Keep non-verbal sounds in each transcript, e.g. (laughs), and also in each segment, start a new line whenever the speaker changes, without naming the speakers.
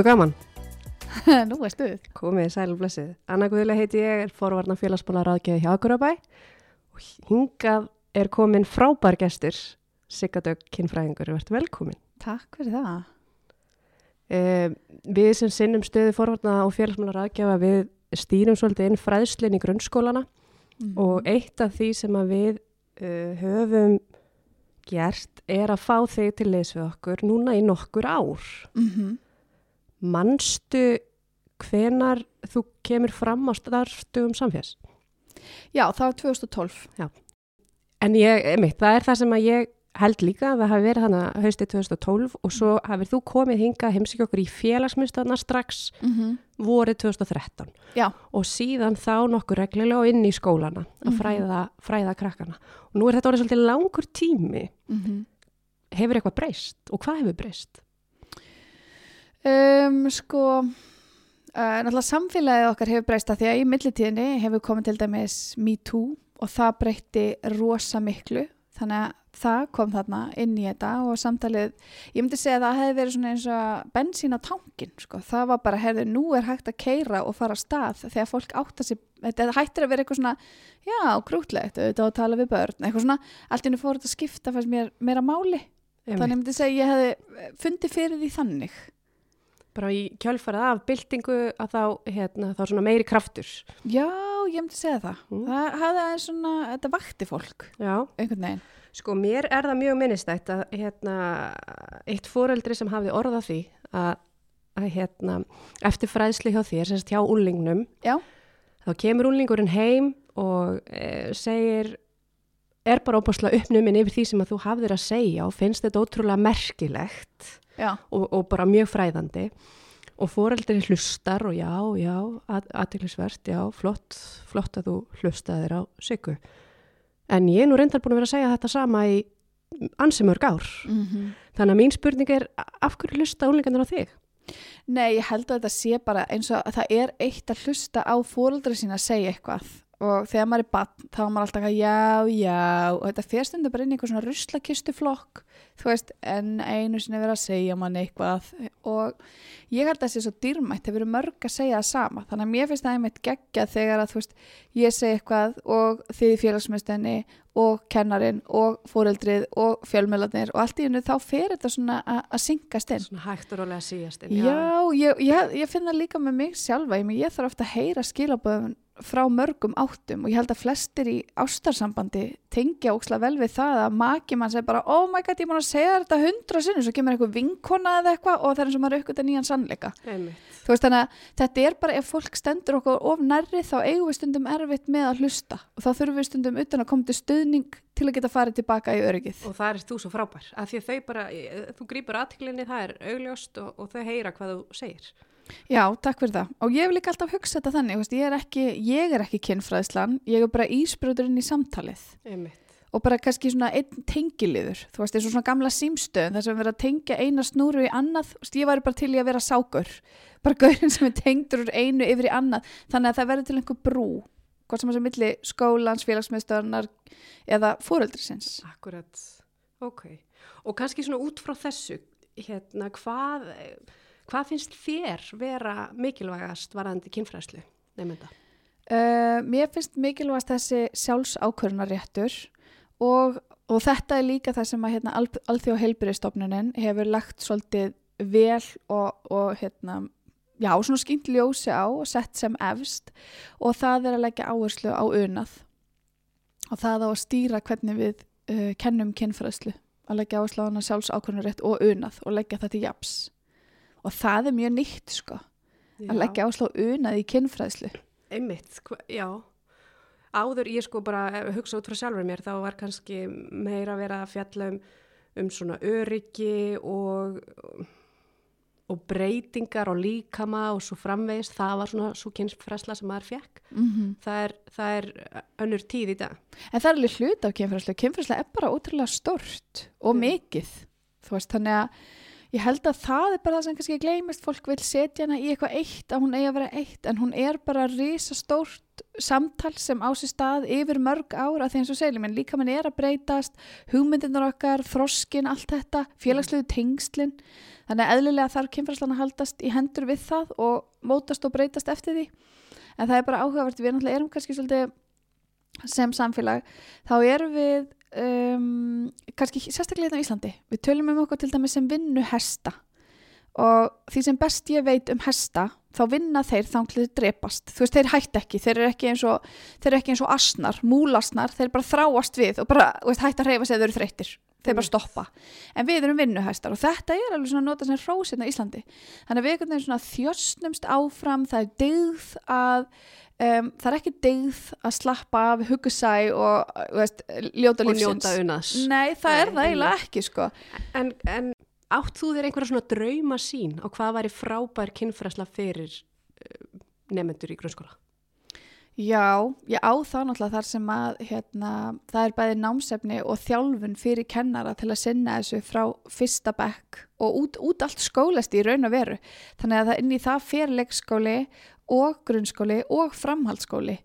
er gaman. (laughs)
Nú er stuð.
Komið sæl og blessið. Anna Guðulega heiti ég, er forvarnar félagsbóla ráðgjöði hjá Akurabæ og hingað er komin frábær gestur, Sigardögg Kinnfræðingur, verður velkomin.
Takk fyrir það.
Eh, við sem sinnum stöðu forvarnar og félagsbóla ráðgjöfa við stýrum svolítið inn fræðslinn í grunnskólana
Mm.
og eitt af því sem við uh, höfum gert er að fá þig til leys við okkur núna í nokkur ár.
mm
Manstu hvenar þú kemur fram á starfstugum samfélags?
Já, það var 2012.
En ég, mitt, það er það sem að ég held líka að það hafi verið hana haustið 2012 og svo hafið þú komið hingað heimsík okkur í félagsmyndstöðna strax
Mm -hmm.
vorið 2013
Já.
og síðan þá nokkur reglulega inn í skólana að
Mhm.
fræða, fræða krakkana. Og nú er þetta orðið svolítið langur tími.
Mm -hmm.
Hefur eitthvað breyst og hvað hefur breyst?
Um, sko, uh, náttúrulega samfélagið okkar hefur breyst að því að í millitíðinni hefur komið til dæmis Me Too og það breytti rosa miklu. Þannig að það kom þarna inn í þetta og samtalið, ég myndi segja að það hefði verið svona eins og bensín á tankin, sko. Það var bara, herðu, nú er hægt að keira og fara á stað þegar fólk átta sig, þetta hættir að vera eitthvað svona, já, grútlegt, auðvitað að tala við börn, eitthvað svona, allt henni fór þetta að skipta fannst mér meira máli. Þannig ég myndi segja að ég hefði fundið fyrir því þannig.
Bara í kjölfarið af byltingu að þá, hérna, þá svona meiri kraftur.
Já, ég myndi segja það.
Mm.
Það hafði aðeins svona, þetta vakti fólk,
Já.
einhvern veginn.
Sko, mér er það mjög minnistætt að hérna, eitt foreldri sem hafði orðað því að, að hérna, eftir fræðslu hjá þér, semst hjá úlingnum,
Já.
þá kemur úlingurinn heim og e, segir, er bara óbúslega uppnuminn yfir því sem að þú hafðir að segja og finnst þetta ótrúlega merkilegt og, og bara mjög fræðandi og foreldri hlustar og já, já, aðteglisvert, já, flott, flott að þú hlustaðir á Siggu. En ég er nú reyndar búin að vera að segja þetta sama í ansi mörg ár.
mm
Þannig að mín spurning er, af hverju hlusta úlingarnir á þig?
Nei, ég held að þetta sé bara eins og að það er eitt að hlusta á fóreldra sína að segja eitthvað og þegar maður er bann þá er maður alltaf að já, já. Og þetta fjörstundu bara inn í eitthvað svona ruslakistuflokk þú veist, en einu sinni verið að segja manni eitthvað. Og ég held að það sé svo dýrmætt það verið mörg að segja það sama. Þannig að mér finnst það einmitt geggja þegar að þú veist ég segi eitthvað og þið félagsmyndstöðinni og kennarin og fóreldrið og fjölmjölarnir og allt í hennu þá fer þetta svona að- syngast inn.
Svona hægt og rólega síast.
Já, ég, ég, ég finn það líka með mig sjálfa, ég, ég þarf ofta að heyra skilaböðum frá mörgum áttum og ég held að flestir í ástarsambandi tengja ókslega vel við það að maki mann segir bara, oh my god, ég búin að segja þetta hundra sinni, svo kemur eitthvað vinkona eða eitthvað og það er eins og maður aukvitað nýjan sannleika. Veist að þetta er bara ef fólk stendur okkur of nærri þá eigum við stundum erfitt með að hlusta og þá þurfum við stundum utan að koma til stuðning til að geta farið tilbaka í öryggið.
Og það er þú svo frábær. Af því að þau bara, eh, þú grýpur aðtiklinni, það er augljóst og, og
Já, takk fyrir það. Og ég hef líka alltaf hugsað þetta þannig, veist, ég er ekki, er ekki kynfræðslan, ég er bara ísbröðurinn í samtalið
Einmitt.
og bara kannski svona einn tengiliður, þú veist, eins og svona gamla símstöðun þar sem við erum að tengja eina snúru í annað, veist, ég væri bara til í að vera sákur, bara gaurinn sem er tengdur úr einu yfir í annað, þannig að það verður til einhver brú, hvort sem það sem milli skólans, félagsmiðstöðunar eða fóreldrisins.
Akkurat, ok. Og kannski svona út frá þessu, hérna, hvað, hvað finnst þér vera mikilvægast varðandi kynfræðslu nefnda?
Uh, mér finnst mikilvægast þessi sjálfsákvörnaréttur og, og þetta er líka það sem að hérna, al, alþjóð heilbyrðistofnunin hefur lagt svolítið vel og, og hérna, já, svona skýnt ljósi á og sett sem efst og það er að leggja áherslu á unað og það á að stýra hvernig við uh, kennum kynfræðslu að leggja áherslu á hana sjálfsákvörnarétt og unað og leggja þetta í japs og það er mjög nýtt sko að leggja áherslu á unað í kynfræðslu
Einmitt, hva- já. Áður ég sko bara ég hugsa út frá sjálfur mér þá var kannski meira að vera að fjalla um, um svona öryggi og, og breytingar og líkama og svo framvegist. Það var svona svo kynfræðsla sem maður fekk.
mm -hmm.
Það er, það er önnur tíð í dag.
En það er alveg hlut af kynfræðslu. Kynfræðslu er bara ótrúlega stort og
Já.
mikið. Þú veist, þannig að ég held að það er bara það sem kannski gleymist, fólk vil setja hana í eitthvað eitt að hún eigi að vera eitt en hún er bara risastórt samtal sem á sér stað yfir mörg ára því eins og segjum, en líka mann er að breytast hugmyndirnar okkar, þroskin, allt þetta félagslegu tengslin. Þannig að eðlilega þarf kynfræslan að haldast í hendur við það og mótast og breytast eftir því. En það er bara áhugavert, við náttúrulega erum kannski svolítið sem samfélag, þá erum við um, kannski sérstaklega hérna á Íslandi. Við tölum um okkur til dæmis sem vinnu hesta og því sem best ég veit um hesta þá vinna þeir þanglið drepast. Þú veist, þeir hætt ekki, þeir eru ekki eins og þeir eru ekki eins og asnar, múlasnar þeir bara þráast við og bara veist, hætt að reyfa sig þeir eru þreytir, þeir bara stoppa. En við erum vinnuhestar og þetta er alveg svona nota sem hrósinn á Íslandi. Þannig að við veginn svona þjösnumst áfram það er dygð að um, það er ekki dygð að slappa af hugusæ og veist, ljóta
og
lífsins.
njóta unnars
Nei, það
Nei,
er það eiginlega ekki sko.
En, en átt þú þér einhverja svona drauma sín og hvað væri frábær kynfræsla fyrir uh, nefnendur í grunnskóla?
Já, ég á það náttúrulega þar sem að hérna, það er bæði námsefni og þjálfun fyrir kennara til að sinna þessu frá fyrsta bekk og út, út allt skólast í raun og veru. Þannig að það inn í það fer leikskóli og grunnskóli og framhaldsskóli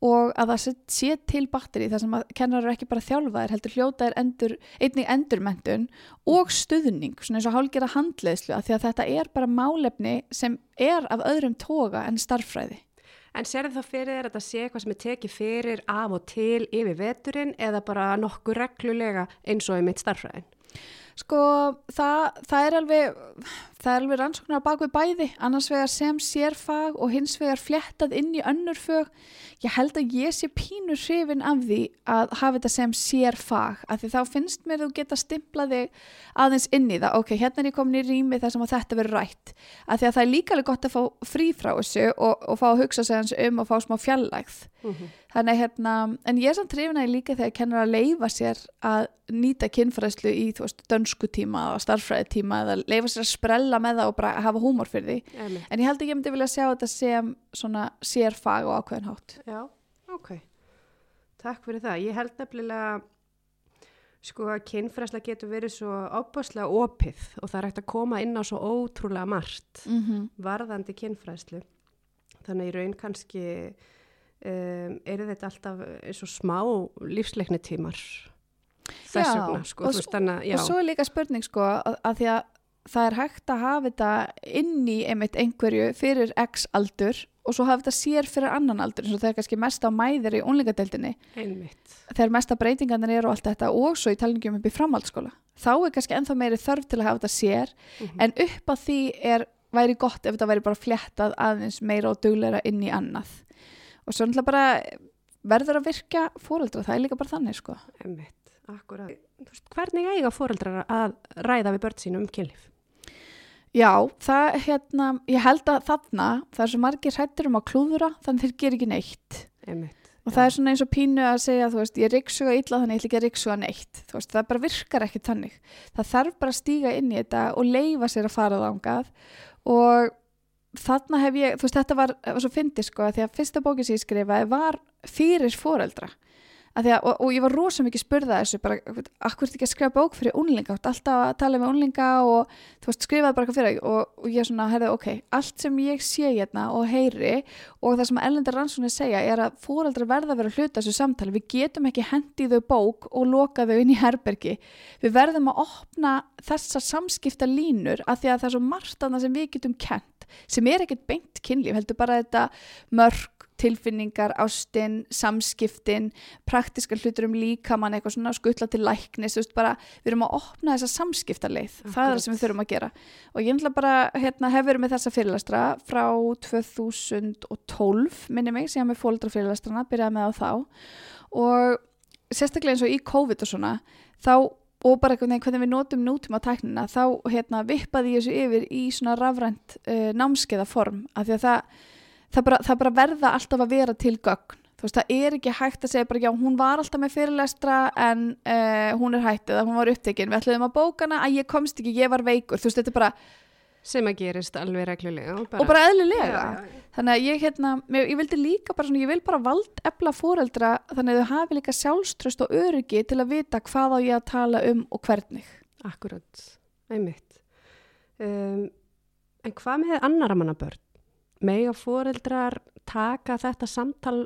og að það sé- til batteri þar sem að kennarar eru ekki bara þjálfaðir heldur hljótaðir endur, einnig endurmentun og stuðning, svona eins og hálgera handleiðslu að því að þetta er bara málefni sem er af öðrum toga en starffræði.
En sérðu þá fyrir þér að þetta sé eitthvað sem er tekið fyrir af og til yfir veturinn eða bara nokkuð reglulega eins og í mitt starfræðin?
Sko, það, það er alveg, það er alveg rannsóknar á bakvið bæði, annars vegar sem sérfag og hins vegar fléttað inn í önnur fög. Ég held að ég sé pínu hrifin af því að hafa þetta sem sérfag, af því þá finnst mér þú geta stimplað þig aðeins inn í það. Ok, hérna er ég komin í rými þar sem að þetta verður rætt, af því að það er líka alveg gott að fá frí frá þessu og, og fá að hugsa sig hans um og fá smá fjallægð. Þannig hérna, en ég er samt trefina líka þegar kennur að leifa sér að nýta kynfræðslu í, þú veist, dönsku tíma og starffræðitíma eða leifa sér að sprella með það og bara hafa húmor fyrir því.
Emi.
En ég held ekki að ég myndi vilja sjá þetta sem svona sérfag og ákveðin hátt.
Já, ok. Takk fyrir það. Ég held nefnilega sko að kynfræsla getur verið svo ábáslega opið og það er hægt að koma inn á svo ótrúlega margt
Mm -hmm.
varðandi kynfræslu. Þannig í raun kannski um, eru þetta alltaf eins og smá lífsleikni tímar þess vegna sko.
og. Og svo er líka spurning sko að, að því að það er hægt að hafa þetta inn í einmitt einhverju fyrir x aldur og svo hafa þetta sér fyrir annan aldur eins og það er kannski mest á mæðir í unlingadeildinni
einmitt.
þegar mesta breytingarnir eru og allt þetta og svo í talningum upp í framhaldsskóla. Þá er kannski ennþá meiri þörf til að hafa þetta sér
Mhm.
en upp á því er væri gott ef þetta væri bara fléttað aðeins meira og dugleira inn í annað. Og svo náttúrulega bara verður að virka fóreldra, það er líka bara þannig sko.
Einmitt, akkurat. Hvernig eiga fóreldrar að ræða við börn sínum um kynlíf?
Já, það hérna, ég held að þarna það er svo margir hrættir um að klúðura þannig þeir ger ekki neitt
Einmitt.
og það er svona eins og pínu að segja þú veist, ég riksuga illa þannig ég ætla ekki að riksuga neitt þú veist, það bara virkar ekki þannig það þarf bara að stíga inn í þetta og leifa sér að fara þangað og þarna hef ég, þú veist, þetta var, var svo fyndi sko, því að fyrsta bókin sem ég skrifaði var fyrir foreldra að að, og, og ég var rosa mikið spurða þessu bara, akkur er ekki að skrifa bók fyrir unlinga alltaf að tala með unlinga og veist, skrifaði bara eitthvað fyrir og, og ég svona, herði, ok, allt sem ég sé hérna og heyri og það sem ellendar rannsóknir segja er að fóreldrar verða að vera að hluta þessu samtali, við getum ekki hendi þau bók og loka þau inn í herbergi. Við verðum að opna þessar samskipta línur af því að það er svo margt annað sem við getum kent sem er ekkert beint kynlíf, heldur bara þetta mörg tilfinningar, ástin, samskiptin, praktiska hlutur um líkamann, eitthvað svona skutla til læknis, þú veist bara, við erum að opna þessa samskiptaleið, það er það
Akkurat.
sem við þurfum að gera. Og ég ætla bara, hérna, hef verið með þessa fyrirlastra frá 2012 minni mig, síðan með fóldra fyrirlastrana, byrjaði með á þá. Og sérstaklega eins og í COVID og svona, þá og bara hvernig við notum nútum á tæknina þá hérna vippaði ég þessu yfir í svona rafrænt uh, námskeiða form af því að það, það, bara, það bara verða alltaf að vera til gögn þú veist það er ekki hægt að segja bara já hún var alltaf með fyrirlestra en uh, hún er hættið að hún var upptekinn við ætluðum að bókana að ég komst ekki, ég var veikur þú veist þetta er bara,
Sem að gerist alveg reglulega.
og bara eðlilega
Já, já, já.
þannig að ég hérna, ég vildi líka bara svona, ég vil bara vald efla fóreldra þannig að þau hafi líka sjálfströst og öryggi til að vita hvað á ég að tala um og hvernig
Akkurat, einmitt. Um, en hvað með annara manna börn? Mega foreldrar taka þetta samtal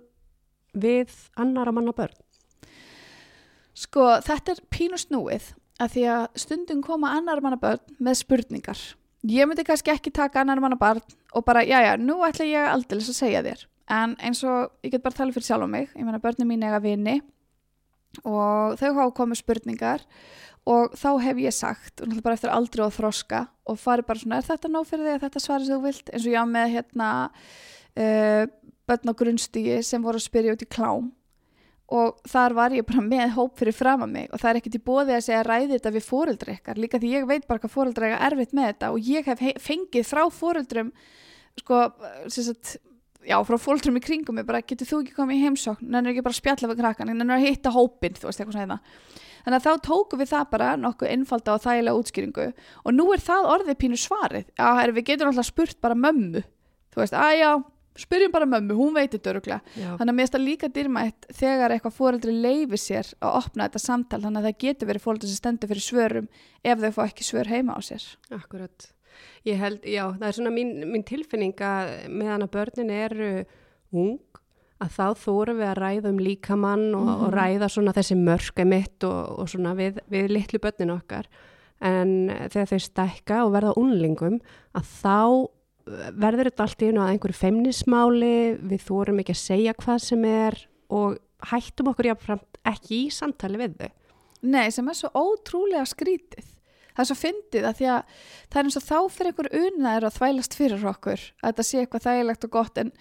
við annara manna börn?
Sko, þetta er pínu snúið að því að stundum koma annar manna börn með spurningar. Ég myndi kannski ekki taka annar manna barn og bara, já, já, nú ætla ég aldrei að segja þér. En eins og ég get bara tala fyrir sjálf á mig, ég menna börnum mín eiga vini og þau hafa komið spurningar og þá hef ég sagt, og náttúrulega bara eftir aldrei og þroska og farið bara svona, er þetta nóg fyrir þig að þetta svari sem þú vilt? Eins og ég á með hérna uh, börn á grunnstígi sem voru að spyrja út í klám og þar var ég bara með hóp fyrir fram að mig og það er ekkert í bóði að segja ræði þetta við fóreldri ykkar, líka því ég veit bara hvað fóreldri ykkar erfitt með þetta og ég hef fengið frá fóreldrum sko, sagt, já, frá fóreldrum í kringum mig bara, getur þú ekki komið í heimsókn? En það er ekki bara að spjalla við krakkan en það er að hitta hópin, þú veist, eitthvað svona þannig að þá tókum við það bara nokkuð innfalda og þægilega útskýringu. Og nú er það orðið pínu svarið, já, herri, við getum alltaf spurt bara mömmu, þú veist, að já spyrjum bara mömmu, hún veitir döruglega þannig að mér finnst það líka dýrmætt þegar eitthvað fóreldri leifi sér að opna þetta samtal þannig að það getur verið fóreldri sem stendur fyrir svörum ef þau fá ekki svör heima á sér.
Akkurat, ég held, já það er svona mín, mín tilfinning að meðan að börnin eru ung að þá þórum við að ræða um líkamann og, mm -hmm. og mhm. ræða svona þessi mörka mitt og, og svona við, við litlu börnin okkar en þegar þau stækka og verða unlingum að þá verður þetta allt í einu að einhverju feimnismáli, við þórum ekki að segja hvað sem er og hættum okkur jáfnframt ekki í samtali við þau.
Nei, sem er svo ótrúlega skrítið. Það er svo fyndið að því að það er eins og þá fyrir einhver unnaður að þvælast fyrir okkur að þetta sé eitthvað þægilegt og gott en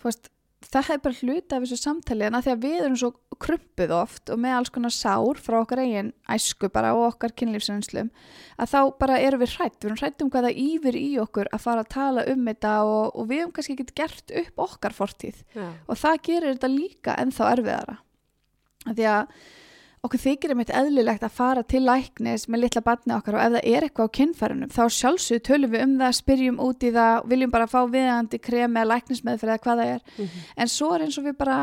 þú veist, það er bara hluta af þessu samtali en að því að við erum svo krumpuð oft og með alls konar sár frá okkar eigin æsku bara og okkar kynlífsrænslum að þá bara erum við hrætt, við erum hrætt um hvaða yfir í okkur að fara að tala um þetta og, og við hefum kannski ekki gert upp okkar fortíð. Ja. og það gerir þetta líka ennþá erfiðara. Að því að okkur þykir eitthvað eðlilegt að fara til læknis með litla barni okkar og ef það er eitthvað á kynfærunum þá sjálfsög tölum við um það, spyrjum út í það viljum bara fá viðandi krem eða læknismeðferð eða hvað það er mm -hmm. en svo er eins og við bara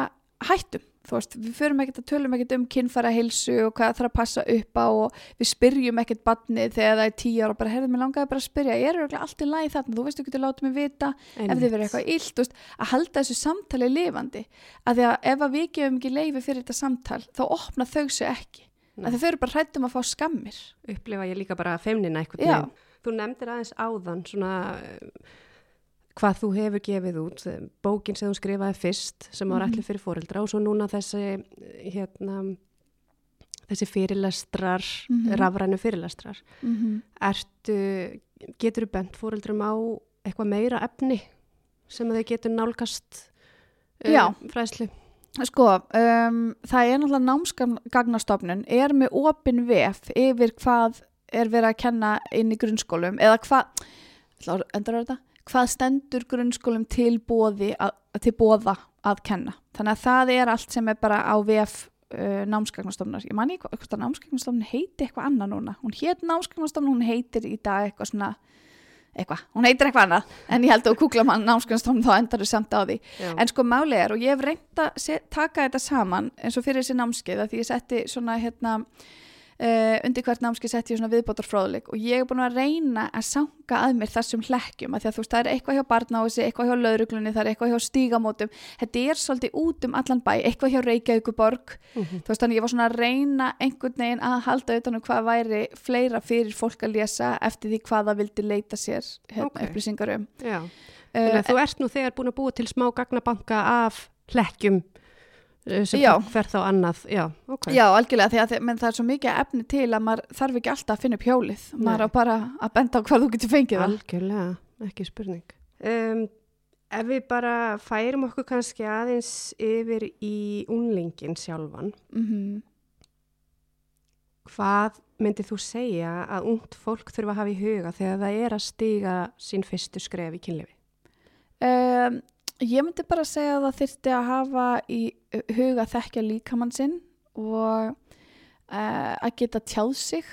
hættum þú veist, við förum ekkert að tölum ekkert um kynfæra hilsu og hvað það þarf að passa upp á og við spyrjum ekkert badnið þegar það er tíu ára og bara, heyrðu, mér langaði bara að spyrja ég er auðvitað allt í lagi þarna, þú veist, þú getur látið mig vita Einmitt. ef þið verður eitthvað illt, veist, að halda þessu samtali lifandi, að því að ef að við gefum ekki leifi fyrir þetta samtal þá opna þau sig ekki, Nei. að þau fyrir bara hrættum að fá skammir.
Upplifa ég líka bara feimnina eitthvað, þú nefndir aðeins áðan svona hvað þú hefur gefið út, bókin sem þú skrifaði fyrst sem var allir mhm. fyrir fóreldra og svo núna þessi, hérna, þessi fyrirlestrar, mm -hmm. rafrænu fyrirlestrar. Mm -hmm. Ertu, getur þú bent fóreldrum á eitthvað meira efni sem þau getur nálgast um, fræðslu?
Sko, um, það er náttúrulega námsgagnastofnun, er með opin vef yfir hvað er verið að kenna inn í grunnskólum eða hvað, endur á þetta? Hvað stendur grunnskólum til, að, til bóða að kenna. Þannig að það er allt sem er bara á VF uh, námsgagnastofnar. Ég man ekki hvort að námsgagnastofnun heiti eitthvað annað núna. Hún heit námsgagnastofnun, hún heitir í dag eitthvað svona, eitthvað, hún heitir eitthvað annað, en ég held að kúkla mann námsgagnastofnun þá endar þau samt á því. Já. En sko málið er, og ég hef reynd að taka þetta saman eins og fyrir þessi námskeið, að því ég setti svona hérna Uh, undir hvert námski sett ég svona viðbótar fróðleik og ég er búin að reyna að sanga að mér þessum hlekkjum að því að þú veist það er eitthvað hjá barnási, eitthvað hjá lauruglunni það er eitthvað hjá stígamótum. Þetta er svolítið út um allan bæ, eitthvað hjá Reykjavíkuborg mm -hmm. þú veist þannig ég var svona að reyna einhvern veginn að halda utanum hvað væri fleira fyrir fólk að lesa eftir því hvaða vildi leita sér hérna, okay. upplýsingar um.
Uh, Þú ert nú þegar búin að búa til smá gagnabanka af hlekkjum Eh, sem fer þá annað. Já,
okay. já algjörlega, því að það er svo mikið efni til að maður þarf ekki alltaf að finna upp hjólið. Nei. maður er bara að benda á hvað þú getur fengið
algjörlega, ekki spurning. Um, ef við bara færum okkur kannski aðeins yfir í unlingin sjálfan. Mm -hmm. hvað myndir þú segja að ungt fólk þurfa að hafa í huga þegar það er að stiga sín fyrstu skref í kynlefi
um Ég myndi bara segja að það þurfti að hafa í huga þekkja líkamann sinn og uh, að geta tjáð sig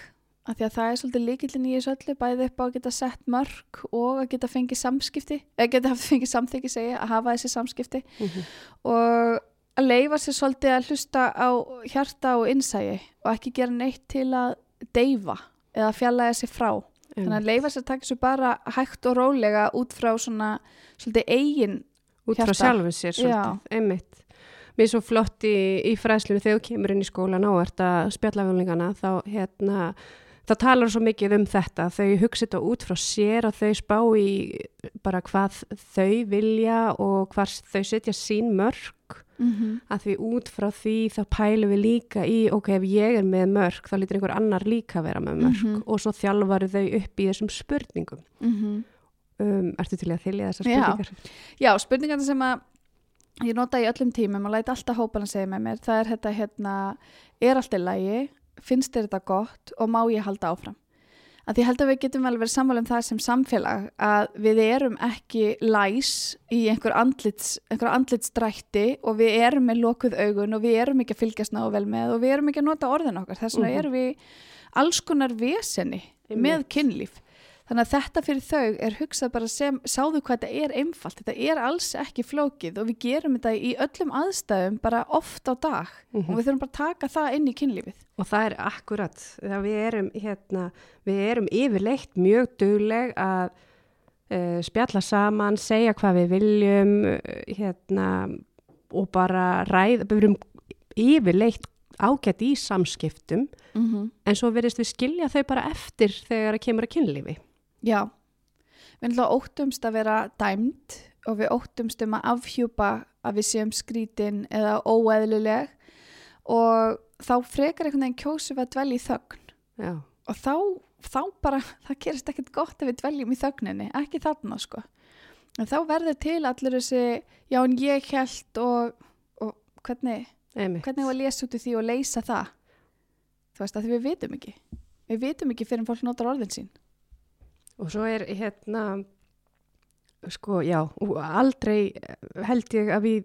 af því að það er svolítið líkillin í þessu öllu bæði upp á að geta sett mörg og að geta fengið samskipti eða geta haft fengið samþyggi segja að hafa þessi samskipti mm -hmm. og að leifa sér svolítið að hlusta á hjarta og innsægi og ekki gera neitt til að deyfa eða fjalla þessi frá þannig að leifa sér að taka svo bara hægt og rólega út frá svona svolítið eigin
út frá sjálfum sér svolítið, einmitt. Mér er svo flott í, í fræðslunum þegar þú kemur inn í skólan og ert að spjalla völingarna þá hérna það talar svo mikið um þetta. Þau hugsa þetta út frá sér og þau spá í bara hvað þau vilja og hvað þau setja sín mörg
mm -hmm.
að því út frá því þá pælum við líka í ok, ef ég er með mörg þá lítur einhver annar líka vera með mörg
Mhm.
og svo þjálfaru þau upp í þessum spurningum um, Ertu til að þylja þessar
Já.
spurningar?
Já, spurningarna sem að ég nota í öllum tímum og læti alltaf hópana segja með mér, það er þetta hérna, er allt í lagi, finnst þér þetta gott og má ég halda áfram? Að ég held að við getum vel verið sammála um það sem samfélag að við erum ekki læs í einhver, andlits, andlitsdrætti og við erum með lokuð augun og við erum ekki að fylgjast ná vel með og við erum ekki að nota orðin okkar. Þess vegna
Mhm.
erum við alls konar veseni með kynlíf. Þannig að þetta fyrir þau er hugsað bara sem, sáðu hvað þetta er einfalt, þetta er alls ekki flókið og við gerum þetta í öllum aðstæðum bara oft á dag
Mhm.
og við þurfum bara að taka það inn í kynlífið.
Og það er akkurat, við erum, hérna, við erum yfirleitt mjög dugleg að uh, spjalla saman, segja hvað við viljum, uh, hérna, og bara ræða, við erum yfirleitt ágætt í samskiptum,
Mm -hmm.
en svo verðist við skilja þau bara eftir þegar það kemur að kynlífi.
Já, við náttúrulega óttumst að vera dæmd og við óttumst um að afhjúpa að við séum skrítin eða óeðlileg og þá frekar einhvern veginn kjósum að dvelja í þögn
Já,
og þá, þá bara, það gerist ekkert gott ef við dveljum í þögninni, ekki þarna sko. En þá verður til allir þessi, já en ég held og, og hvernig,
einmitt.
hvernig var að lesa út í því og leysa það? Þú veist að við vitum ekki. Við vitum ekki fyrir en fólk notar orðin sín.
Og svo er hérna, sko, já, aldrei held ég að við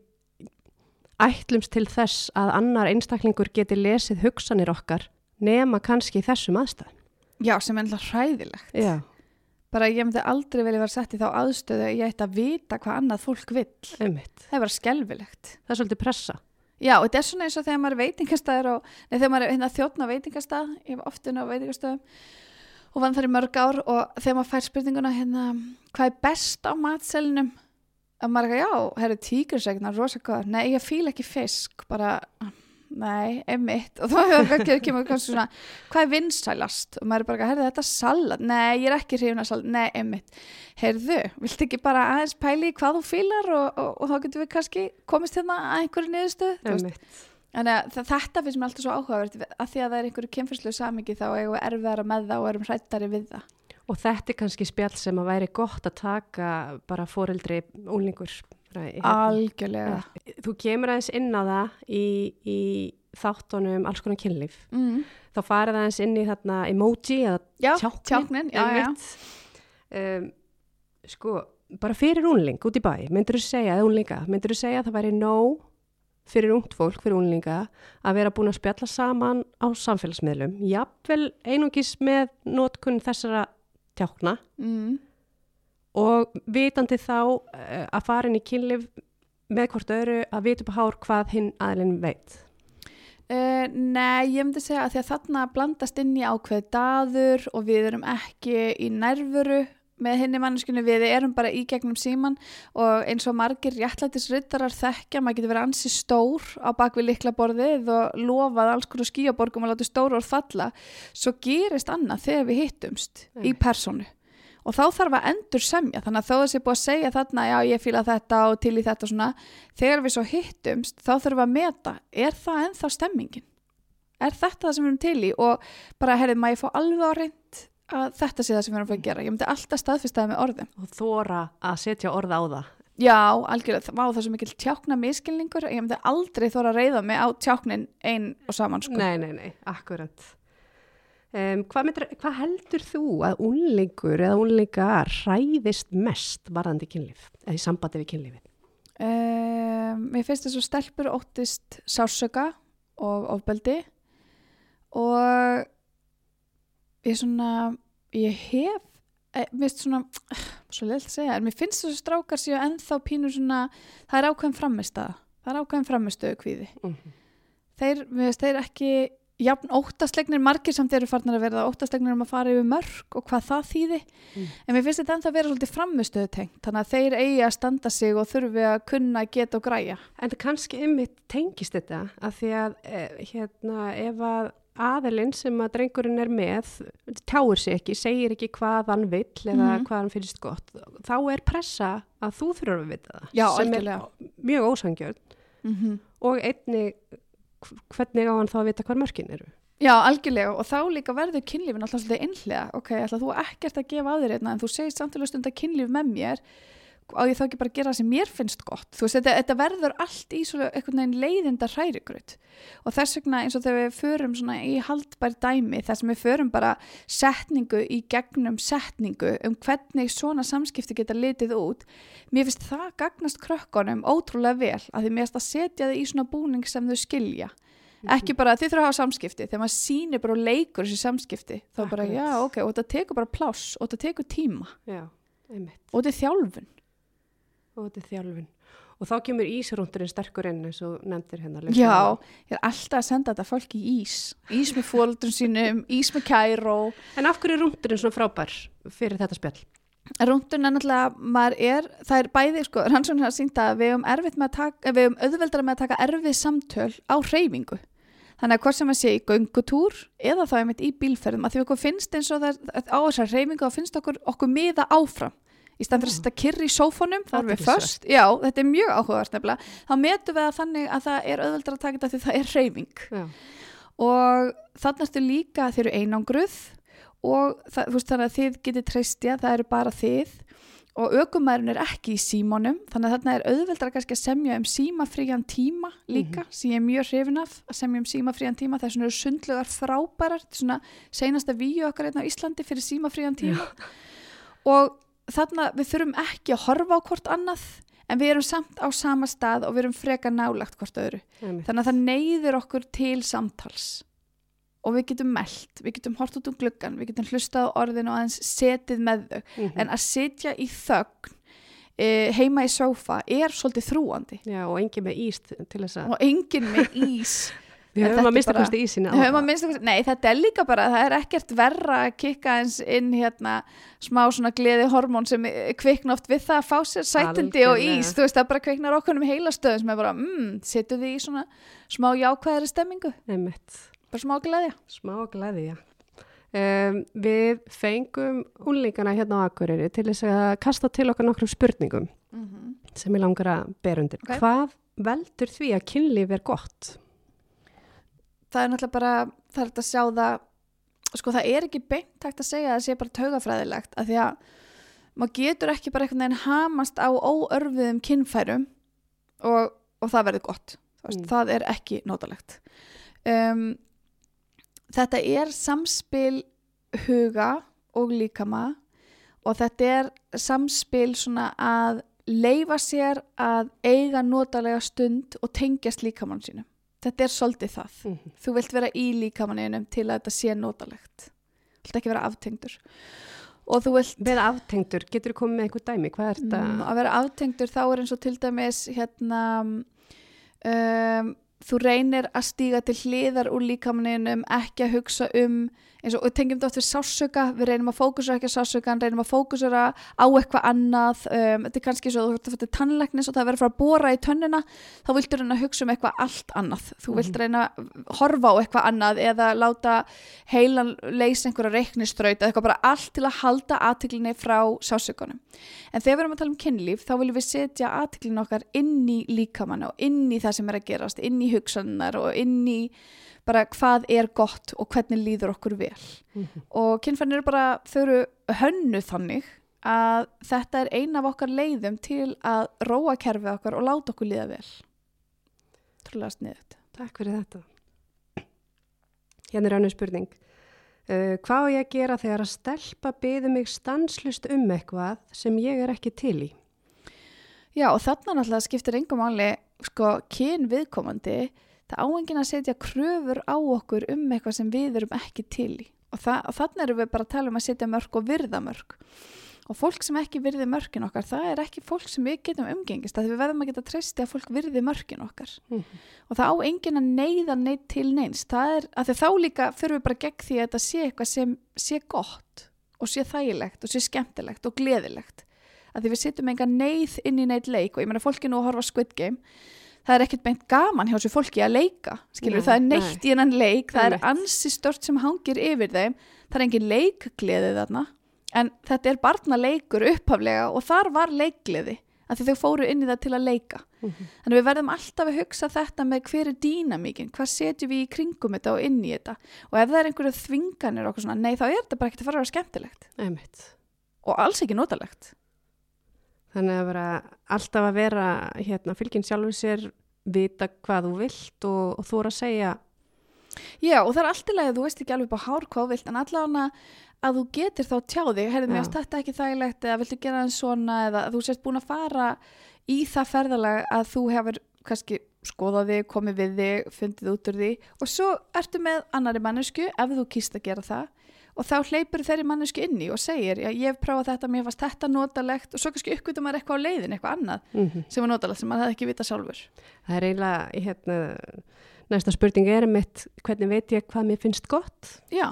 ætlumst til þess að annar einstaklingur geti lesið hugsanir okkar nema kannski þessum aðstæðum.
Já, sem er alltaf hræðilegt.
Já,
Bara ég myndi aldrei velja vera sett í þá aðstöðu að ég ætti að vita hvað annað fólk vill.
einmitt.
Það er bara skelvilegt.
Það er svolítið pressa.
Já, og þetta er svona eins og þegar maður er veitingastæður og nei, þegar maður er hérna, þjóttn á veitingastað, ég hef oftin á veitingastöðum og vann þar í mörg ár og þegar maður fær spurninguna hérna, hvað er best á matselinum? Og maður er ekki, já, herru tíkursegna, rosa góð, nei, ég fíla ekki fisk, bara, nei, einmitt, og þá hefur ekki kemur kannski svona, hvað er vinsælast? Og maður er bara, herru, þetta er salat, nei, ég er ekki hrifin að salat, nei, einmitt, herðu, viltu ekki bara aðeins pæli hvað þú fílar og, og, og þá getum við kannski komist hérna að einhverju niðurstöð,
Einmitt.
Þannig að þetta finnst mér alltaf svo áhugavert að því að það er einhverju kynfyrslu samingi þá eigum við erfiðara með það og erum hrættari við það.
Og þetta er kannski spjall sem að væri gott að taka bara foreldri úlingur.
Algjörlega.
Þú kemur aðeins inn á það í, í þáttunum alls konar kynlíf.
Mm.
Þá farið aðeins inn í þarna emoji eða
Já,
tjáknin.
tjáknin, já, já.
Um, sko, bara fyrir únling út í bæ, myndur þú segja, eða únlinga, myndur þú segja að það væri nóg fyrir ungt fólk, fyrir únlinga, að vera búin að spjalla saman á samfélagsmiðlum, jafnvel einungis með notkun þessara tjákna
Mm.
og vitandi þá uh, að fara inn í kynlif með hvort öðru að vita upp á hár hvað hinn aðlinn veit.
Uh, nei, ég myndi segja að því að þarna blandast inn í ákveð daður og við erum ekki í nærvöru með henni manneskinu, við erum bara í gegnum síman og eins og margir réttlætisrittarar þekkja, maður getur verið ansi stór á bakvið likla borðið og lofað alls konar skíaborgum og láta stóru orð falla, svo gerist annað þegar við hittumst í
Einmitt.
personu og þá þarf að endur semja þannig að þó þessi búið að segja þarna já ég fíla þetta og til í þetta svona þegar við svo hittumst þá þurfum við að meta er það ennþá stemmingin? Er þetta það sem við erum til í? Og bara herrið maður ég fá alveg á reynd að þetta sé það sem við erum að fara að gera ég myndi alltaf staðfesta það með orðum
Og þóra að setja orð á það.
já algjörlega það var það svo mikil tjákna miskilningur ég myndi aldrei þóra að reyða mig á tjáknin ein og saman sko
Nei, nei, nei, akkurat. Um, hvað, myndir, hvað heldur þú að unlingur eða unlingar hræðist mest varðandi kynlíf, eða í sambandi við kynlífið?
Um, mér finnst þess að stelpur óttist sársöka og ofbeldi og ég svona, ég hef, eh, mér finnst svona, (sighs) svo leilt að segja, en mér finnst þess að strákar séu ennþá pínur svona, það er ákveðin framistaða, það er ákveðin framistöðu kvíði.
Mm -hmm.
Þeir, mér finnst þeir ekki jafn óttaslegnir margir samt eru farnir að verða óttaslegnir um að fara yfir mörg og hvað það þýði
Mm.
en mér finnst þetta ennþá að vera svolítið framistöðu tengt þannig að þeir eigi að standa sig og þurfi að kunna geta og græja
En kannski ymmið tengist þetta að því að eh, hérna ef að aðelinn sem að drengurinn er með tjáur sig ekki, segir ekki hvað hann vill eða
Mhm.
hvað hann finnst gott þá er pressa að þú þurfur að vita það
Já,
sem
algjörlega.
er mjög ósangjörn
mm -hmm.
og einni hvernig á hann þá að vita hvað mörkin eru
Já, algjörlega og þá líka verður kynlífin alltaf svolítið einhlega ok, ætla þú ekkert að gefa á þér einna en þú segist samtilega stund að kynlíf með mér á ég þá ekki bara að gera það sem mér finnst gott? Þú veist, þetta, þetta verður allt í svona einhvern veginn leiðinda hrærigrut og þess vegna eins og þegar við förum svona í haldbær dæmi, þess að við förum bara setningu í gegnum setningu um hvernig svona samskipti geta litið út, mér finnst það gagnast krökkunum ótrúlega vel að því mér finnst að setja þau í svona búning sem þau skilja. Ekki bara þið þurfa að hafa samskipti þegar maður sýnir bara og leikur þessi samskipti þá bara já ok og þetta tekur bara pláss og þetta tekur tíma.
Já,
og þetta er þjálfun
og þetta er þjálfun. Og þá kemur ísrúndurinn sterkur inn eins og nefndir hérna
já, ég er alltaf að senda þetta fólk í ís. Ís með fóldun sínum, ís með kæró.
En af hverju er rúndurinn svona frábær fyrir þetta spjall?
rúndun er náttúrulega, er það er bæði, sko, rannsóknir hafa sýnt að við höfum erfitt með að taka, við höfum auðveldara með að taka erfið samtöl á hreyfingu. Þannig að hvort sem að sé í göngutúr eða þá einmitt í bílferðum að því okkur finnst eins og það á þessar hreyfingu og finnst okkur okkur miða áfram í stæðan fyrir að setja kyrri í sófónum þá erum við först, já, þetta er mjög áhugavert nefnilega, þá metum við að þannig að það er auðveldara að taka þetta því það er hreyfing.
Já,
og þannig ertu líka þeir eru einangruð og það, veist, þannig að þið getið treystja, það eru bara þið. Og aukumæðurinn er ekki í símónum þannig að þarna er auðveldra kannski að semja um símafrían tíma líka sem ég er mjög hrifin af að semja um símafrían tíma. Þess vegna eru sundlugar frábærar þetta er svona seinasta víu okkar hérna á Íslandi fyrir símafrían tíma. Og þarna við þurfum ekki að horfa á hvort annað en við erum samt á sama stað og við erum freka nálagt hvort öðru.
Einmitt.
þannig að það neyður okkur til samtals. Og við getum meld, við getum hort út um gluggan, við getum hlustað á orðin og aðeins setið með þau,
Mhm.
en að sitja í þögn e, heima í sófa er svolítið þrúandi
Já, og engi með ís til þess að
og enginn með ís (laughs)
Við höfum að mista kosti ísinni á
Höfum að
það.
Nei, þetta er líka bara, það er ekkert verra að kikka eins inn hérna smá svona gleði hormón sem kvikna oft við það að fá sér sætindi og
Algjörlega.
ís, þú veist, það bara kviknar okkur um heila stöðum sem er bara, mmm, setur þið í svona smá jákvæðari stemmingu,
Einmitt.
bara smá gleðja.
Smá gleði, já. Um, við fengum unlingana hérna á Akureyri til þess að kasta til okkar nokkrum spurningum sem ég langar að bera undir.
Ok.
Hvað veldur því að kynlíf er gott?
Það er náttúrulega bara, það er hægt að sjá það, sko það er ekki beint hægt að segja að það sé bara taugafræðilegt, af því að maður getur ekki bara einhvern veginn hamast á óörfiðum kynfærum og, og það verður gott.
Mm.
Það er ekki nótalegt. Um, þetta er samspil huga og líkama og þetta er samspil svona að leifa sér að eiga notalega stund og tengjast líkamann sínum. Þetta er svolítið það.
Mhm.
Þú vilt vera í líkamanninum til að þetta sé notalegt. Þú vilt ekki vera aftengdur. Og þú vilt
Við aftengdur, getur þú komið með einhver dæmi? Hvað er þetta?
mm, að vera aftengdur þá er eins og til dæmis hérna um, þú reynir að stíga til hliðar úr líkamanninum ekki að hugsa um eins og við tengjum þetta oft við sásöka við reynum að fókusera ekki á sásugan reynum að fókusera á eitthvað annað um, þetta er kannski svo að þú að fyrir tannlæknis og það verður að fara að bóra í tönnina þá viltu reyna að hugsa um eitthvað allt annað. Þú vilt reyna að horfa á eitthvað annað eða láta heilan leysa einhverja reiknistraut eða eitthvað bara allt til að halda aðtiklinni frá sásökunum en þegar við erum að tala um kynlíf þá viljum við setja aðtiklinu okkar inn í líkamann og inn í það sem er að gerast inn í hugsanar og inn í bara hvað er gott og hvernig líður okkur vel
Mhm.
og kynfærnir eru bara, þau eru hönnu þannig að þetta er ein af okkar leiðum til að róa kerfið okkar og láta okkur líða vel trúlega sniðut
Takk fyrir þetta. Hérna er önnur spurning. Uh, hvað á ég að gera þegar að stelpa byði mig stanslust um eitthvað sem ég er ekki til í?
Já og þarna náttúrulega skiptir engum máli sko kyn viðkomandi það áengin að setja kröfur á okkur um eitthvað sem við erum ekki til í. Og, og þarna erum við bara að tala um að setja mörg og virða mörg og fólk sem ekki virði mörkin okkar það er ekki fólk sem við getum umgengist að við verðum að geta treysti að fólk virði mörkin okkar.
Mhm.
og það á enginn að neyða neitt til neins. Það er að þá líka fyrir við bara gegn því að þetta sé eitthvað sem sé gott og sé þægilegt og sé skemmtilegt og gleðilegt. Að því við sittum enga neyð inn í neitt leik og ég meina fólki nú að horfa Squid Game það er ekkert beint gaman hjá þessu fólki að leika skilur,
Nei,
það er neitt í hennan leik það er ansi stört sem hangir yfir þeim það er engin leikgleði þarna en þetta er barnaleikur upphaflega og þar var leikgleði að þau fóru inn í það til að leika.
Mhm.
þannig að við verðum alltaf að hugsa þetta með hver er dýnamíkin, hvað setjum við í kringum þetta og inn í þetta? Og ef það er einhverju þvinganir okkur svona, nei þá er þetta bara ekkert að fara að vera skemmtilegt.
Einmitt.
og alls ekki notalegt
Þannig að vera alltaf að vera hérna, fylginn sjálfur sér, vita hvað þú vilt og, og þú er að segja.
Já, og það er allt í lagi að þú veist ekki alveg bara hár hvað þú vilt, en allavega að þú getur þá tjáði, heyrðu mér að þetta ekki þægilegt eða viltu gera það svona eða þú sért búin að fara í það ferðalag að þú hefur kannski skoðað þig, komið við þig, fundið út úr því. Og svo ertu með annari mannesku ef þú kýst að gera það og þá hleypur þeirri mannesku inn í og segir, já, ég hef prófað þetta, mér fannst þetta notalegt og svo kannski uppgötum maður eitthvað á leiðin, eitthvað annað
mm
sem er notalegt sem maður hefði ekki vita sjálfur.
Það er eiginlega, hérna, næsta spurning er mitt, hvernig veit ég hvað mér finnst gott?
Já,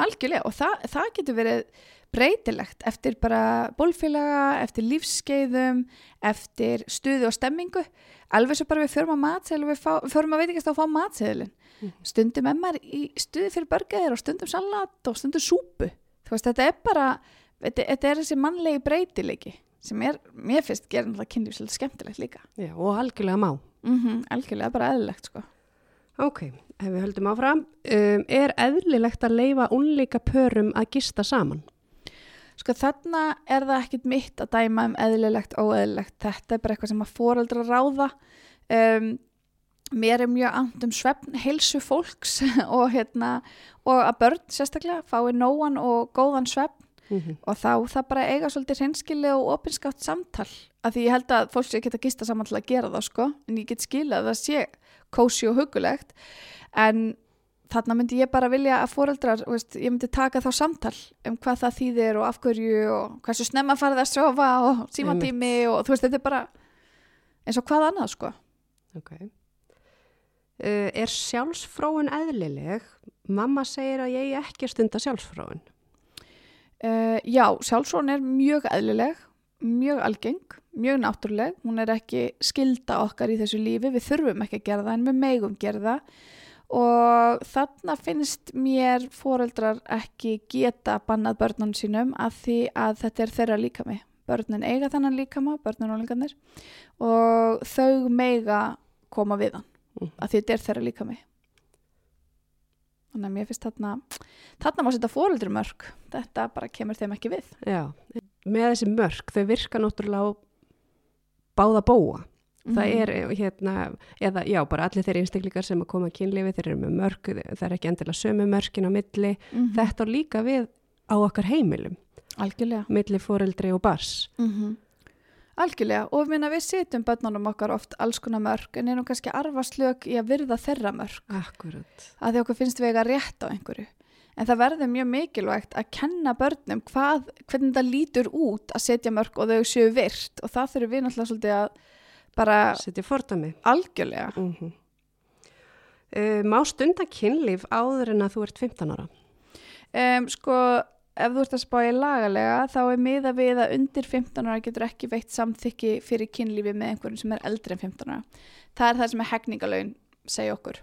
algjörlega og það, það getur verið breytilegt eftir bara bólfélaga, eftir lífskeiðum, eftir stuði og stemmingu. Alveg svo bara við förum að matseðil og við, förum að veitingast að fá matseðilin.
Mhm.
Stundum emmar í stuði fyrir börgæðir og stundum salat og stundum súpu. Veist, þetta er bara, þetta, þetta er þessi mannlegi breytilegi sem er, mér finnst, gerir náttúrulega kynlíf svolítið skemmtilegt líka.
Já, og algjörlega má.
Mm algjörlega, bara eðlilegt sko.
Ok, ef við höldum áfram, um, er eðlilegt að leifa unlíka pörum að gista saman?
Sko þarna er það ekkit mitt að dæma um eðlilegt óeðlilegt. Þetta er bara eitthvað sem að foreldra ráða. Um, mér er mjög and um svefn heilsu fólks (laughs) og, hérna, og að börn sérstaklega fái nóan og góðan svefn
Mm
og þá það bara eiga svolítið hreinskili og opinskátt samtal. Af því ég held að fólk sé ekki að gista saman til að gera það sko en ég get skilað að það sé kósi og hugulegt en þarna myndi ég bara vilja að veist, ég myndi taka þá samtal um hvað það þýðir og af hverju og hversu snemma farið að sofa og símatími og þú veist, þetta er bara eins og hvað annað, sko.
Ok. Uh, er sjálfsfróun eðlileg? Mamma segir að ég ekki stunda sjálfsfróun.
Uh, já, sjálfsvon er mjög eðlileg, mjög algeng, mjög náttúruleg, hún er ekki skilda okkar í þessu lífi, við þurfum ekki að gera það en við megum gera það og þarna finnst mér foreldrar ekki geta bannað börnunum sínum að því að þetta er þeirra líkami. Börnin eiga þannan líkama, börnun og lengarnir og þau mega koma við hann
Mhm.
að þetta er þeirra líkami. Þannig að mér finnst þarna, þarna má setja foreldri mörg, þetta bara kemur þeim ekki við.
Já, með þessi mörg, þau virka náttúrulega á báða bóa. Það
Mhm.
er hérna, eða já, bara allir þeir einstaklingar sem að koma að kynlifi, þeir eru með mörg, það er ekki endilega sömu mörkin á milli.
Mhm.
Þetta á líka við á okkar heimilum,
Algjörlega.
milli foreldri og bars.
Mm Algjörlega og minna, við setjum börnunum okkar oft alls konar mörg en erum kannski arfaslög í að virða þeirra mörg
Akkurat.
að því okkur finnst við eiga rétt á einhverju. En það verður mjög mikilvægt að kenna börnum hvað, hvernig það lítur út að setja mörg og þau séu virt og það þurfum við náttúrulega svolítið að bara
Setja fordami.
algjörlega.
Mm uh, má stunda kynlíf áður en að þú ert 15 ára?
Um, sko, ef þú ert að spá í lagalega þá er miða við að undir 15 ára getur ekki veitt samþykki fyrir kynlífi með einhverjum sem er eldri en 15 ára. Það er það sem er hegningalögin segja okkur.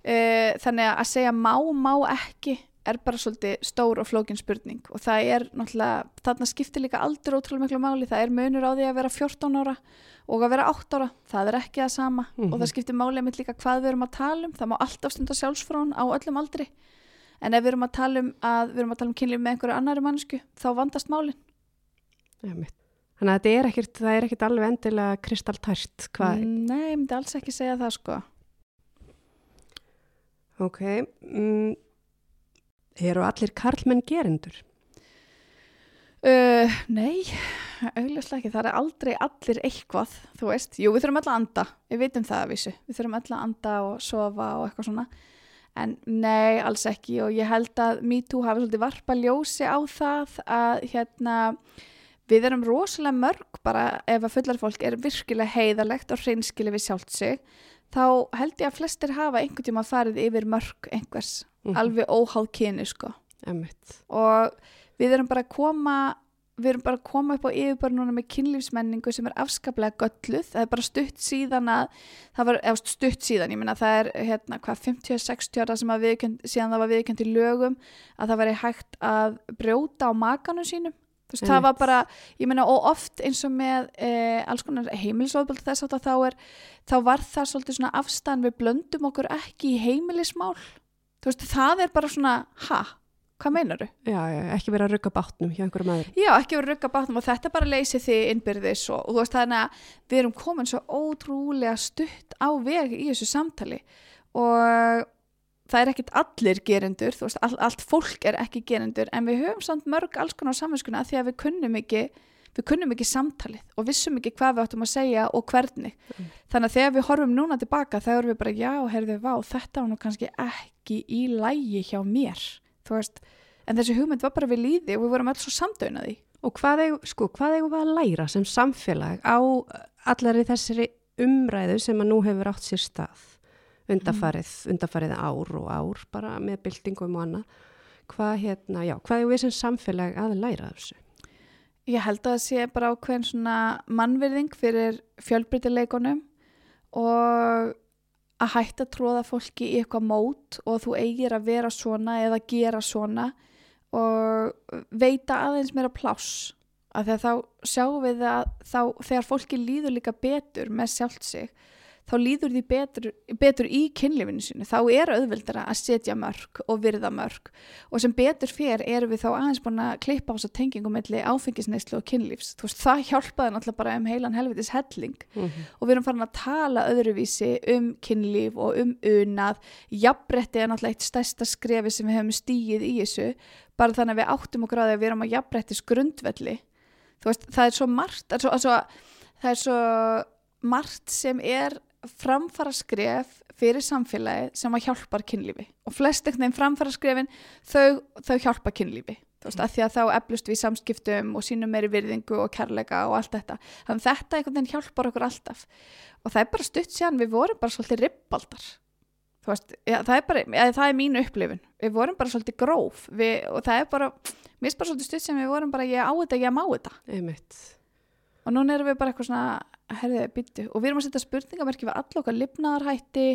Uh, þannig að segja má, má ekki er bara svolítið stór og flókin spurning og það er náttúrulega, þarna skiptir líka aldur ótrúlega miklu máli, það er munur á því að vera 14 ára og að vera 8 ára, það er ekki það sama
Mhm.
og það skiptir máli með líka hvað við erum að tala um, það má alltaf stunda sjálfsfrón á öllum aldri en ef við erum að tala um að við erum að tala um kynlíf með einhverju annari mannsku þá vandast málin
mitt. Þannig að þetta er ekkert, það er ekkert alveg endilega kristaltært.
Nei, ég myndi alls ekki segja það sko
Ok. Mm, eru allir karlmenn gerendur?
uh, Nei, augljóslega ekki. Það er aldrei allir eitthvað þú veist, jú við þurfum öll að anda. Við vitum það að vísu, við þurfum öll að anda og sofa og eitthvað svona. En nei, alls ekki. Og ég held að MeToo hafi svolítið varpa ljósi á það að hérna við erum rosalega mörg bara ef að fullar fólk er virkilega heiðalegt og hreinskili við sjálft sig þá held ég að flestir hafa einhvern tíma farið yfir mörg einhvers
Mhm.
alveg óháð kyni sko
Einmitt.
og við erum bara að koma við erum bara að koma upp á yfirbara núna með kynlífsmenningu sem er afskaplega gölluð það er bara stutt síðan að það var eða stutt síðan, ég meina það er hérna hvað 50-60 ára sem að viðkjönd síðan það var viðkjönd í lögum að það væri hægt að brjóta á makanum sínum þú veist, það var bara, ég meina og oft eins og með e, alls konar heimilisofbeldi þess að þá er þá var það svolítið svona afstæðan við blöndum okkur ekki í heimilismál þú veist, það er bara svona ha, hvað meinaru?
Já, já, ekki verið að rugga bátnum hjá einhverjum öðrum.
Já, ekki verið að rugga bátnum og þetta bara leysi þið innbyrðis og, og þú veist þannig að við erum komin svo ótrúlega stutt á veg í þessu samtali og það er ekkit allir gerendur, þú veist, all, allt fólk er ekki gerendur en við höfum samt mörg alls konar saminskuna því að við kunnum ekki við kunnum ekki samtalið og vissum ekki hvað við áttum að segja og hvernig. Þannig að þegar við horfum núna tilbaka þá erum við bara já, heyrðu, vá, þetta var nú kannski ekki í lægi hjá mér þú veist, en þessi hugmynd var bara við líði og við vorum alls svo samdaunaði.
Og hvað eigum, sko, við að læra sem samfélag á allari þessari umræðu sem að nú hefur átt sér stað undarfarið, undarfarið ár og ár bara með byltingum og annað. Hvað hérna, já, hvað eigum við sem samfélag að læra þessu?
Ég held að það sé bara ákveðin svona mannvirðing fyrir fjölbreytileikunum og að hætta að tróða fólki í eitthvað mót og þú eigir að vera svona eða gera svona og veita aðeins meira pláss að þá sjáum við að þá, þegar fólki líður líka betur með sjálft sig þá líður því betur, betur í kynlifinu sínu. Þá er auðvildara að setja mörg og virða mörg og sem betur fyrir erum við þá aðeins búin að klippa á þess að tengingum melli áfengisneislu og kynlífs. Þú veist það hjálpaði náttúrulega bara um heilan helvitis helling. Og við erum farin að tala öðruvísi um kynlíf og um unað. Jafnbretti er náttúrulega eitt stærsta skrefi sem við hefum stíið í þessu. Bara þannig að við áttum að því að við erum á jafnbrettis grundvelli þú veist það er svo margt það er svo, það er svo margt sem er framfara skref fyrir samfélagið sem að hjálpar kynlífi. Og flest ekkert nefn framfara skrefin þau, þau hjálpa kynlífi. Þú veist, að því að þá eflust við samskiptum og sínum meiri virðingu og kærleika og allt þetta. Þannig þetta einhvern veginn hjálpar okkur alltaf. Og það er bara stutt síðan við vorum bara svolítið ribbaldar. Þú veist, ja, það er bara, ja, það er mínu upplifun. Við vorum bara svolítið gróf. Við, og það er bara, mér finnst bara svolítið stutt síðan við vorum bara ég á þetta, ég má þetta.
Einmitt.
og núna erum við bara eitthvað svona herðið, byttu, og við erum að setja spurningamerki við all okkar lifnaðarhætti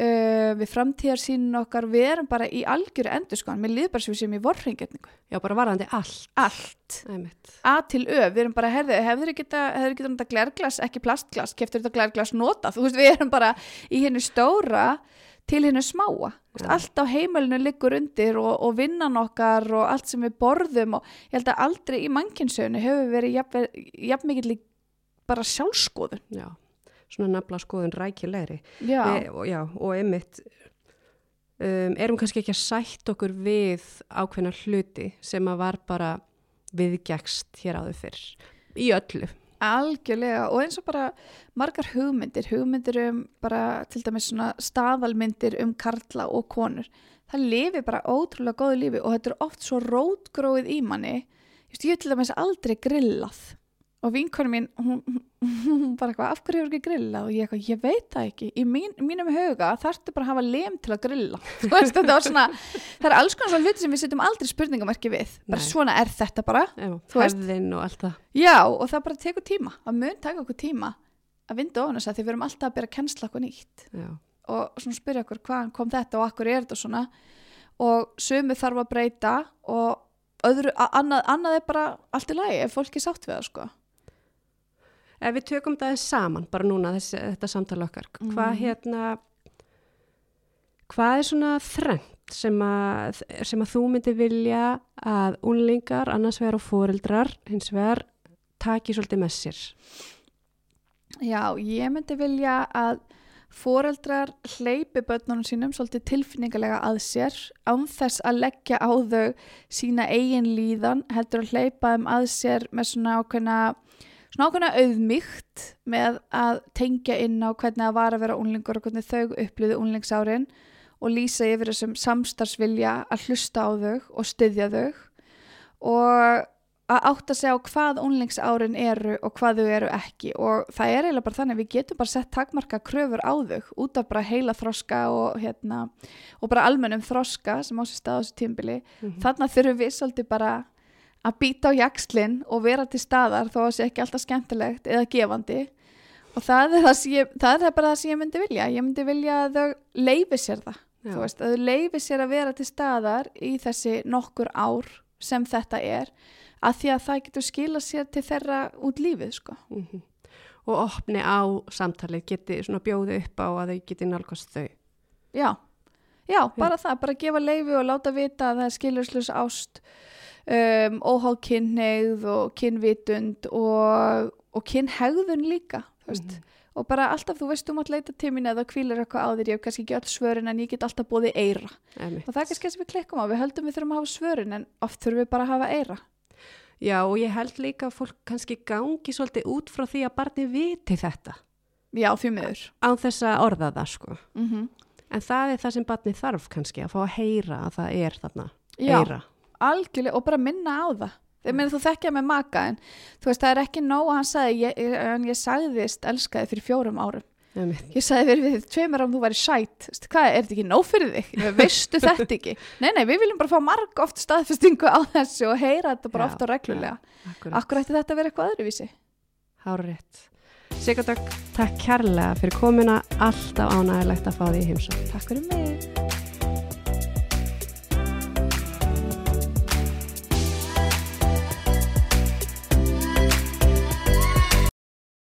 uh, við framtíðarsýnin okkar. Við erum bara í algjöru endur sko. Líður bara sem í vorringetningu
Já, bara varðandi allt.
allt,
Einmitt.
A til Ö. Við erum bara, herðið, hefur þið geta, hefur geta nota glerglas, ekki plastglas, keftur þetta glerglas nota, þú veist, við erum bara í hennu stóra til hennu smáa.
Já.
allt á heimilinu liggur undir og, og vinnan okkar og allt sem við borðum og ég held að aldrei í mannkynsögunu hefur verið jafn, jafn mikill bara sjálfskoðun
Já, svona nafla skoðun rækilegri.
já,
Við, og, já, og einmitt um, erum kannski ekki að sætt okkur við ákveðna hluti sem að var bara viðgækst hér áður fyrr. Í öllu.
algjörlega og eins og bara margar hugmyndir hugmyndir um bara til dæmis svona staðalmyndir um karla og konur það lifi bara ótrúlega góðu lífi og þetta er oft svo rótgróið í manni Just, ég til dæmis aldrei grillað og vinkonu mín hún, hún bara eitthvað, af hverju hefur ekki grillað? Og ég eitthvað, ég veit það ekki. Í mín, mínum huga þarftu bara að hafa lem til að grilla. (laughs) Þú veist, þetta var svona, það er alls konar svona hluti sem við setjum aldrei spurningamarki við. Bara
Nei.
svona er þetta bara
hefðin og allt það.
Já, og það bara tekur tíma. Það mun taka okkur tíma að vinda ofan þess að því við erum alltaf að byrja að kennsla okkur nýtt.
Já,
og svona spyrja okkur hvaðan kom þetta og akkur er þetta? svona. Og sömu þarf að breyta og öðru, annað, annað er bara allt í lagi ef fólk er sátt við það sko.
Ef við tökum það saman, bara núna þessi, þetta samtala okkar, hvað
Mhm.
hérna, hvað er svona þrengt sem að, sem að þú myndi vilja að unlingar, annars vegar og foreldrar, hins vegar, taki svolítið með sér?
Já, ég myndi vilja að foreldrar hleypi börnunum sínum svolítið tilfinningalega að sér án þess að leggja á þau sína eigin líðan heldur að hleypa þeim að sér með svona ákveðna ákveðna auðmygt með að tengja inn á hvernig það var að vera unlingur og hvernig þau upplýðu unlingsárin og lýsa yfir þessum samstarfsvilja að hlusta á þau og styðja þau og að átta sig á hvað unlingsárin eru og hvað þau eru ekki og það er eiginlega bara þannig að við getum bara sett takmarka kröfur á þau út af bara heila þroska og, hérna, og bara almennum þroska sem á sér stað á þessu tímbili
mm -hmm.
þannig þurfum við svolítið bara að býta á jakslinn og vera til staðar þó að það sé ekki alltaf skemmtilegt eða gefandi og það er, það, ég, það er bara það sem ég myndi vilja ég myndi vilja að þau leifi sér það
Já.
þú veist, að þau leifi sér að vera til staðar í þessi nokkur ár sem þetta er að því að það getur skila sér til þeirra út lífið sko.
Mhm. og opni á samtalið geti svona bjóði upp á að þau geti nálgast þau
já, já, bara það bara gefa leifi og láta vita að það er skilurslös ást um, óháð kynneigð og kynvitund og, og kynhegðun líka þú veist
Mhm.
og bara alltaf þú veist um að leita til mín eða kvílir eitthvað á þér, ég hef kannski ekki öll svörin en ég get alltaf búið eira
Einmitt.
og það er kannski það sem við klikkum á, við höldum við þurfum að hafa svörin en oft þurfum við bara að hafa eira
Já, og ég held líka að fólk kannski gangi svolítið út frá því að barni viti þetta
já, því miður
á þess að orða það sko.
mm
En það er það sem barni þarf kannski að fá að heyra að það er þarna
já,
heyra.
Algjörlega og bara minna á það. Þegar meina þú þekkja með maka en þú veist það er ekki nóg að hann sagði ég, ég, en ég sagðist elskaði fyrir fjórum árum.
Einmitt.
ég sagði verið við tveimur árum þú væri sætt hvað, er þetta ekki nóg fyrir þig? Ég, (laughs) veistu þetta ekki, nei nei við viljum bara fá marg oft staðfestingu á þessu og heyra þetta bara
Já,
oft og reglulega.
Akkurat,
akkur ætti þetta að vera eitthvað öðruvísi?
Hára rétt. Sigurdök, takk kærlega fyrir komuna, alltaf ánægilegt að fá því heimsók.
takk fyrir mig